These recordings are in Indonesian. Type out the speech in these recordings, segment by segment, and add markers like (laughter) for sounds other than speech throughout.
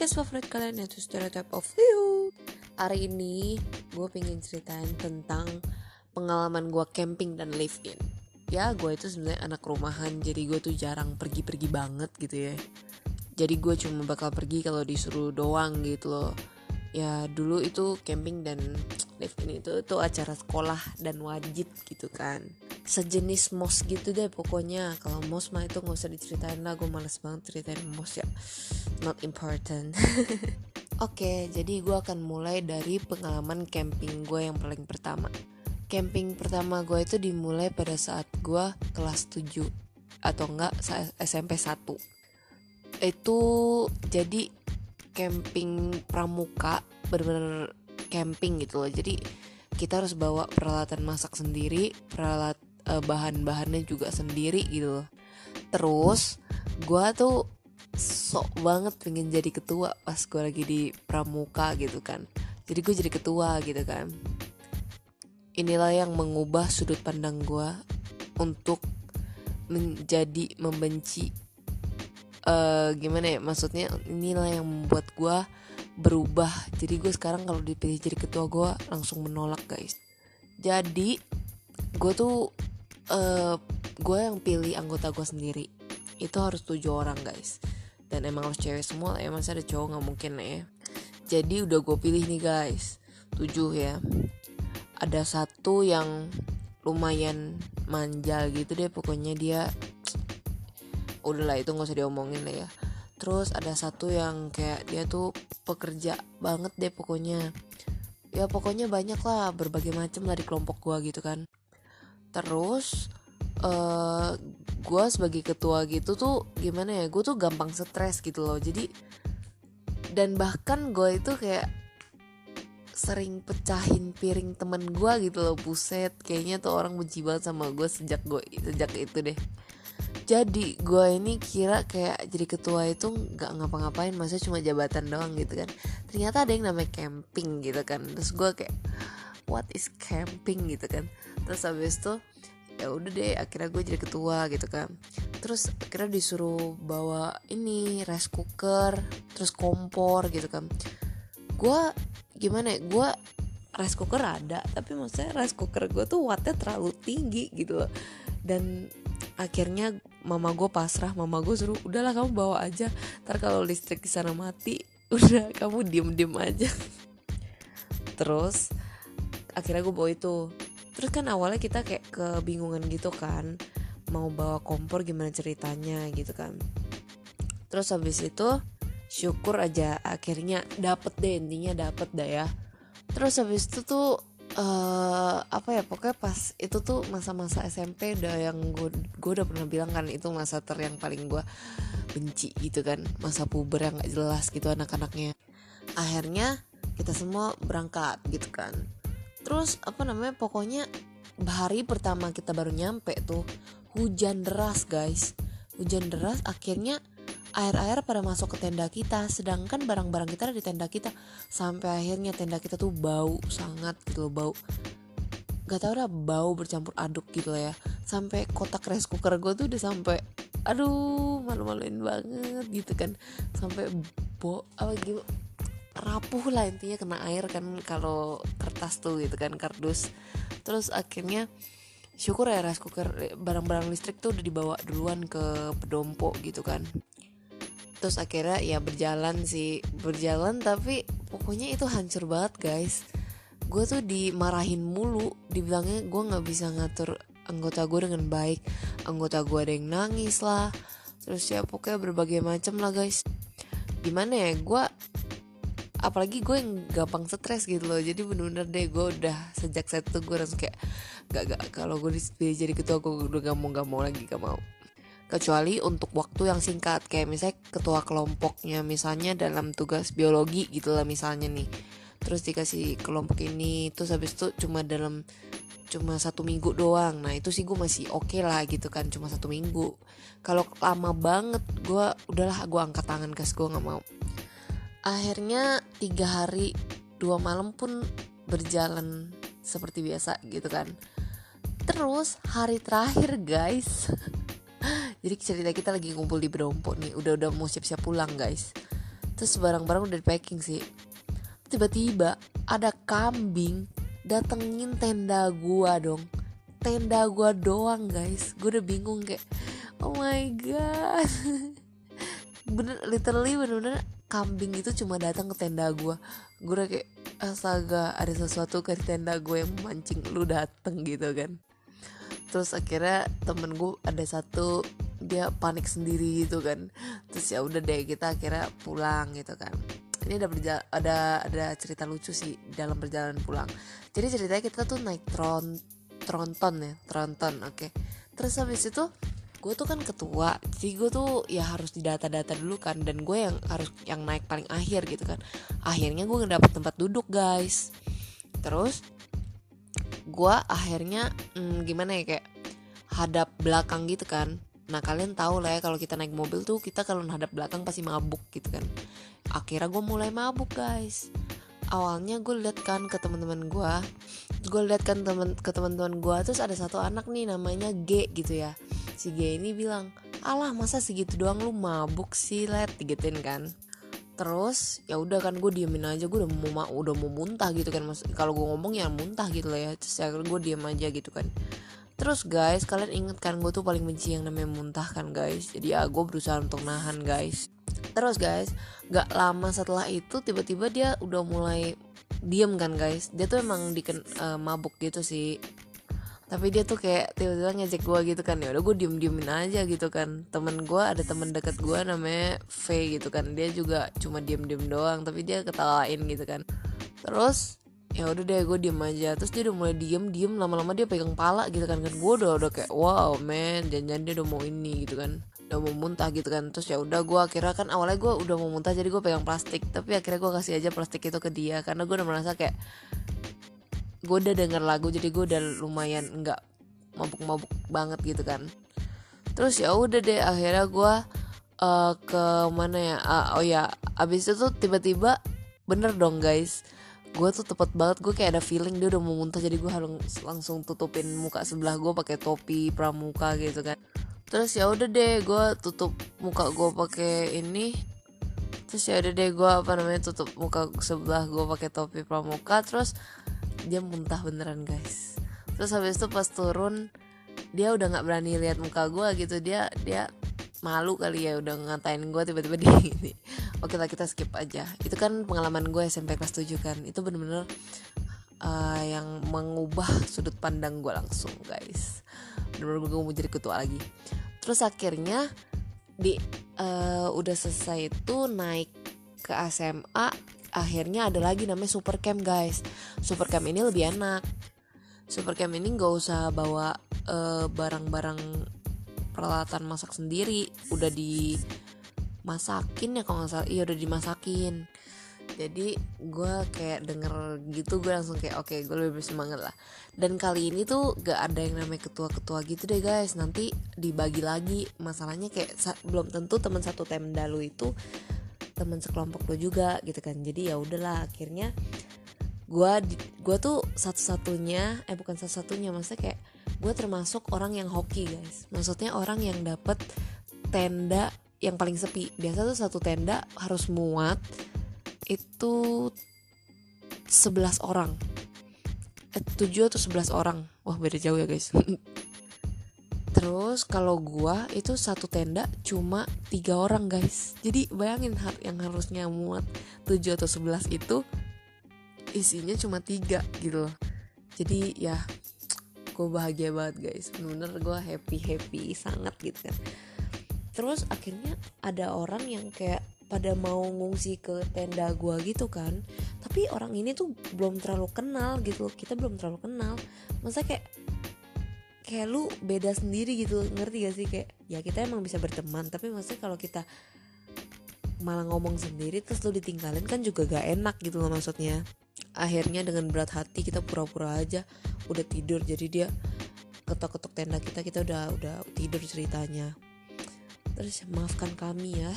podcast favorit kalian yaitu Stereotype of You. Hari ini gue pengen ceritain tentang pengalaman gue camping dan live in. Ya gue itu sebenarnya anak rumahan jadi gue tuh jarang pergi-pergi banget gitu ya. Jadi gue cuma bakal pergi kalau disuruh doang gitu loh. Ya dulu itu camping dan live in itu tuh acara sekolah dan wajib gitu kan. Sejenis mos gitu deh pokoknya. Kalau mos mah itu nggak usah diceritain lah gue males banget ceritain mos ya not important (laughs) Oke, okay, jadi gue akan mulai dari pengalaman camping gue yang paling pertama. Camping pertama gue itu dimulai pada saat gue kelas 7 atau enggak SMP 1. Itu jadi camping pramuka bener-bener camping gitu loh. Jadi kita harus bawa peralatan masak sendiri, peralat uh, bahan-bahannya juga sendiri gitu loh. Terus gue tuh sok banget pengen jadi ketua pas gue lagi di pramuka gitu kan. Jadi gue jadi ketua gitu kan. Inilah yang mengubah sudut pandang gue untuk menjadi membenci uh, gimana ya maksudnya inilah yang membuat gue berubah. Jadi gue sekarang kalau dipilih jadi ketua gue langsung menolak guys. Jadi gue tuh uh, gue yang pilih anggota gue sendiri. Itu harus tujuh orang guys dan emang harus cewek semua lah ya. Masa ada cowok nggak mungkin ya. Jadi udah gue pilih nih guys. Tujuh ya. Ada satu yang lumayan manja gitu deh. Pokoknya dia udahlah itu nggak usah diomongin lah ya. Terus ada satu yang kayak dia tuh pekerja banget deh pokoknya. Ya pokoknya banyak lah berbagai macam di kelompok gua gitu kan. Terus uh, gue sebagai ketua gitu tuh gimana ya gue tuh gampang stres gitu loh. Jadi dan bahkan gue itu kayak sering pecahin piring temen gue gitu loh buset. Kayaknya tuh orang benci banget sama gue sejak gue sejak itu deh. Jadi gue ini kira kayak jadi ketua itu nggak ngapa-ngapain masa cuma jabatan doang gitu kan. Ternyata ada yang namanya camping gitu kan. Terus gue kayak what is camping? gitu kan. Terus habis itu ya udah deh akhirnya gue jadi ketua gitu kan. Terus akhirnya disuruh bawa ini rice cooker terus kompor gitu kan. Gue gimana ya gue rice cooker ada tapi maksudnya rice cooker gue tuh wattnya terlalu tinggi gitu loh. Dan akhirnya mama gue pasrah mama gue suruh udahlah kamu bawa aja. Ntar kalau listrik di sana mati (laughs) udah kamu diem diem aja. Terus akhirnya gue bawa itu terus kan awalnya kita kayak kebingungan gitu kan mau bawa kompor gimana ceritanya gitu kan. Terus habis itu syukur aja akhirnya dapet deh intinya dapet dah ya. Terus habis itu tuh uh, apa ya pokoknya pas itu tuh masa-masa SMP udah yang gue gue udah pernah bilang kan itu masa ter yang paling gue benci gitu kan. Masa puber yang gak jelas gitu anak-anaknya. Akhirnya kita semua berangkat gitu kan terus apa namanya pokoknya hari pertama kita baru nyampe tuh hujan deras guys. Hujan deras akhirnya air-air pada masuk ke tenda kita. Sedangkan barang-barang kita ada di tenda kita. Sampai akhirnya tenda kita tuh bau sangat gitu loh bau. Gak tau udah bau bercampur aduk gitu loh ya. Sampai kotak rice cooker gue tuh udah sampai aduh malu-maluin banget gitu kan. Sampai bo apa gitu rapuh lah intinya kena air kan kalau kertas tuh gitu kan kardus. Terus akhirnya syukur ya rice cooker barang-barang listrik tuh udah dibawa duluan ke pedompo gitu kan. Terus akhirnya ya berjalan sih berjalan tapi pokoknya itu hancur banget guys. Gue tuh dimarahin mulu dibilangnya gue nggak bisa ngatur anggota gue dengan baik. Anggota gue ada yang nangis lah. Terus ya pokoknya berbagai macam lah guys. Gimana ya gue apalagi gue yang gampang stres gitu loh. Jadi bener-bener deh gue udah sejak saat itu gue langsung kayak gak gak kalau gue jadi ketua gue udah gak mau gak mau lagi gak mau. Kecuali untuk waktu yang singkat kayak misalnya ketua kelompoknya misalnya dalam tugas biologi gitu lah misalnya nih. Terus dikasih kelompok ini terus habis itu cuma dalam cuma satu minggu doang. Nah itu sih gue masih oke okay lah gitu kan cuma satu minggu. Kalau lama banget gue udahlah gue angkat tangan guys gue nggak mau akhirnya tiga hari dua malam pun berjalan seperti biasa gitu kan. Terus hari terakhir guys. (laughs) Jadi cerita kita lagi ngumpul di Berompo nih. Udah udah mau siap-siap pulang guys. Terus barang-barang udah di packing sih. Tiba-tiba ada kambing datengin tenda gua dong. Tenda gua doang guys. Gue udah bingung kayak oh my god. (laughs) Bener literally bener-bener kambing itu cuma datang ke tenda gua. Gue udah kayak astaga ada sesuatu ke tenda gue yang memancing lu dateng gitu kan. Terus akhirnya temen gue ada satu dia panik sendiri gitu kan. Terus ya udah deh kita akhirnya pulang gitu kan. Ini ada berja- ada ada cerita lucu sih dalam perjalanan pulang. Jadi ceritanya kita tuh naik tron tronton ya tronton oke. Okay. terus habis itu gue tuh kan ketua jadi gue tuh ya harus didata-data dulu kan dan gue yang harus yang naik paling akhir gitu kan. Akhirnya gue ngedapet tempat duduk guys. Terus gue akhirnya hmm, gimana ya kayak hadap belakang gitu kan. Nah kalian tahu lah ya kalau kita naik mobil tuh kita kalau hadap belakang pasti mabuk gitu kan. Akhirnya gue mulai mabuk guys. Awalnya gue liat kan ke teman-teman gue gue liat kan temen ke teman-teman gue terus ada satu anak nih namanya G gitu ya si G ini bilang alah masa segitu doang lu mabuk sih let? Gituin kan. Terus ya udah kan gue diemin aja gue udah mau udah mau muntah gitu kan mas kalau gue ngomong ya muntah gitu lah ya terus ya gue diem aja gitu kan. Terus guys kalian inget kan gue tuh paling benci yang namanya muntah kan guys? Jadi ya gue berusaha untuk nahan guys. Terus guys gak lama setelah itu tiba-tiba dia udah mulai diem kan guys? Dia tuh emang diken uh, mabuk gitu sih tapi dia tuh kayak tiba-tiba ngejek gue gitu kan. Ya udah gue diem diemin aja gitu kan. Temen gue ada temen deket gue namanya V gitu kan. Dia juga cuma diem diem doang tapi dia ketawain gitu kan. Terus ya udah deh gue diem aja. Terus dia udah mulai diem diem. Lama-lama dia pegang pala gitu kan. Kan gue udah udah kayak wow man jangan-jangan dia udah mau ini gitu kan. Udah mau muntah gitu kan. Terus ya udah gue akhirnya kan awalnya gue udah mau muntah jadi gue pegang plastik. Tapi akhirnya gue kasih aja plastik itu ke dia karena gue udah merasa kayak gue udah denger lagu jadi gue udah lumayan nggak mabuk-mabuk banget gitu kan. Terus ya udah deh akhirnya gue uh, ke mana ya? Uh, oh ya abis itu tiba-tiba bener dong guys gue tuh tepat banget gue kayak ada feeling dia udah mau muntah jadi gue harus langsung tutupin muka sebelah gue pakai topi pramuka gitu kan. Terus ya udah deh gue tutup muka gue pakai ini. Terus ya udah deh gue apa namanya tutup muka sebelah gue pakai topi pramuka. Terus dia muntah beneran guys. Terus habis itu pas turun dia udah nggak berani lihat muka gue gitu. Dia dia malu kali ya udah ngatain gue tiba-tiba (laughs) dia gini oke lah kita skip aja. Itu kan pengalaman gue SMP kelas 7 kan. Itu bener-bener uh, yang mengubah sudut pandang gue langsung guys. Bener-bener gue mau jadi ketua lagi. Terus akhirnya di uh, udah selesai itu naik ke SMA akhirnya ada lagi namanya super camp guys. Super camp ini lebih enak. Super camp ini nggak usah bawa barang-barang uh, peralatan masak sendiri. Udah dimasakin ya kalau nggak salah. Iya udah dimasakin. Jadi gue kayak denger gitu gue langsung kayak oke okay, gue lebih bersemangat lah. Dan kali ini tuh gak ada yang namanya ketua-ketua gitu deh guys. Nanti dibagi lagi. Masalahnya kayak belum tentu teman satu temda lu itu teman sekelompok lo juga gitu kan. Jadi ya udahlah akhirnya gue gue tuh satu-satunya eh bukan satu-satunya maksudnya kayak gue termasuk orang yang hoki guys. Maksudnya orang yang dapat tenda yang paling sepi. Biasa tuh satu tenda harus muat itu 11 orang. Eh, 7 atau 11 orang. Wah beda jauh ya guys (laughs) Terus kalau gua itu satu tenda cuma tiga orang guys. Jadi bayangin yang harusnya muat 7 atau 11 itu isinya cuma tiga gitu loh. Jadi ya gue bahagia banget guys. Bener-bener gue happy happy sangat gitu kan. Terus akhirnya ada orang yang kayak pada mau ngungsi ke tenda gua gitu kan tapi orang ini tuh belum terlalu kenal gitu kita belum terlalu kenal masa kayak kayak lu beda sendiri gitu ngerti gak sih? Kayak ya kita emang bisa berteman tapi maksudnya kalau kita malah ngomong sendiri terus lu ditinggalin kan juga gak enak gitu loh maksudnya. Akhirnya dengan berat hati kita pura-pura aja udah tidur jadi dia ketok-ketok tenda kita kita udah udah tidur ceritanya. Terus maafkan kami ya.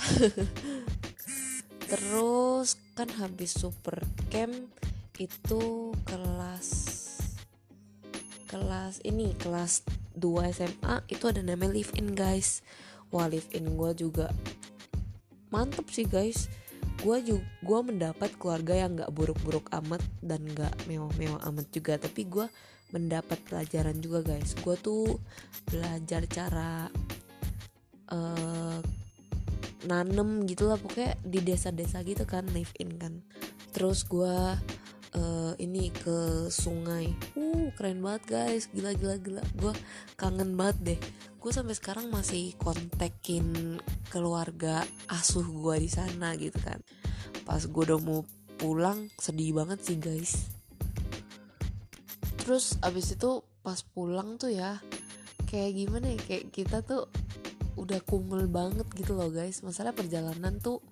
(laughs) Terus kan habis super camp itu kelas kelas ini kelas 2 SMA itu ada namanya live in guys. Wah live in gue juga mantep sih guys. Gue juga gue mendapat keluarga yang nggak buruk-buruk amat dan nggak mewah-mewah amat juga. Tapi gue mendapat pelajaran juga guys. Gue tuh belajar cara uh, nanem gitu lah. Pokoknya di desa-desa gitu kan live in kan. Terus gue uh, ini ke sungai. Uh keren banget guys. Gila gila gila. Gue kangen banget deh. Gue sampai sekarang masih kontekin keluarga asuh gue di sana gitu kan. Pas gue udah mau pulang sedih banget sih guys. Terus abis itu pas pulang tuh ya kayak gimana ya? Kayak kita tuh udah kumel banget gitu loh guys. Masalah perjalanan tuh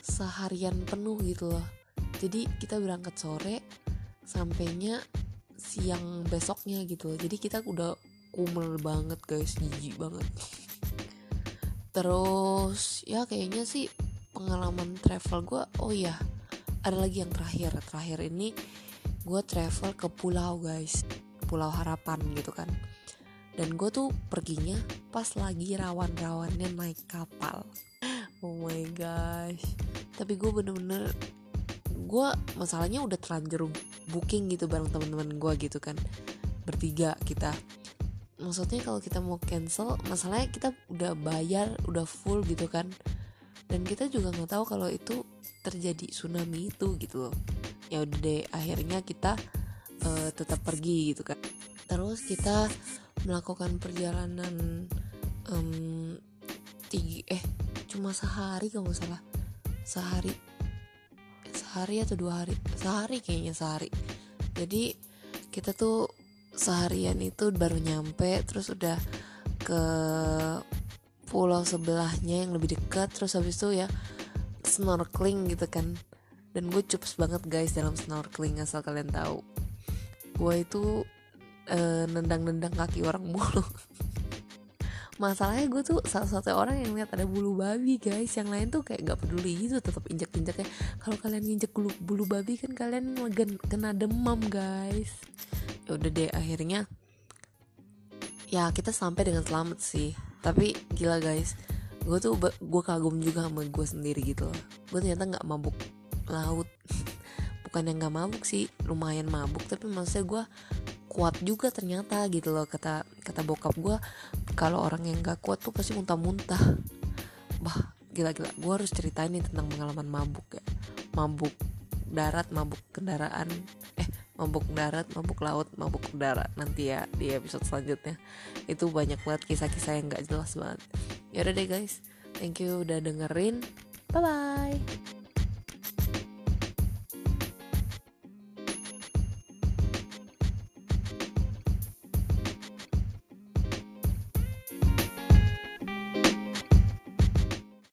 seharian penuh gitu loh jadi kita berangkat sore sampainya siang besoknya gitu. Jadi kita udah kumel banget guys. Jijik banget. Terus ya kayaknya sih pengalaman travel gue oh ya ada lagi yang terakhir. Terakhir ini gue travel ke pulau guys. Pulau harapan gitu kan. Dan gue tuh perginya pas lagi rawan-rawannya naik kapal. (laughs) Oh my gosh. Tapi gue bener-bener gue masalahnya udah terlanjur booking gitu bareng teman-teman gue gitu kan. Bertiga kita. Maksudnya kalau kita mau cancel masalahnya kita udah bayar udah full gitu kan. Dan kita juga nggak tahu kalau itu terjadi tsunami itu gitu loh. Ya udah deh akhirnya kita uh, tetap pergi gitu kan. Terus kita melakukan perjalanan um, tiga eh cuma sehari kalau nggak salah. Sehari sehari atau dua hari? Sehari kayaknya sehari. Jadi kita tuh seharian itu baru nyampe terus udah ke pulau sebelahnya yang lebih dekat terus habis itu ya snorkeling gitu kan. Dan gue cups banget guys dalam snorkeling asal kalian tahu. Gue itu uh, nendang-nendang kaki orang mulu (laughs) masalahnya gue tuh salah satu orang yang lihat ada bulu babi guys. Yang lain tuh kayak gak peduli gitu tetap injak-injaknya kalau kalian injek bulu, bulu babi kan kalian kena demam guys. Ya udah deh akhirnya ya kita sampai dengan selamat sih. Tapi gila guys. Gue tuh gue kagum juga sama gue sendiri gitu loh. Gue ternyata nggak mabuk laut. (laughs) Bukan yang nggak mabuk sih lumayan mabuk. Tapi maksudnya gue kuat juga ternyata gitu loh kata kata bokap gue kalau orang yang nggak kuat tuh pasti muntah-muntah bah gila-gila gue harus ceritain nih tentang pengalaman mabuk ya mabuk darat mabuk kendaraan eh mabuk darat, mabuk laut, mabuk udara nanti ya di episode selanjutnya. Itu banyak banget kisah-kisah yang gak jelas banget. Yaudah deh guys, thank you udah dengerin. Bye bye.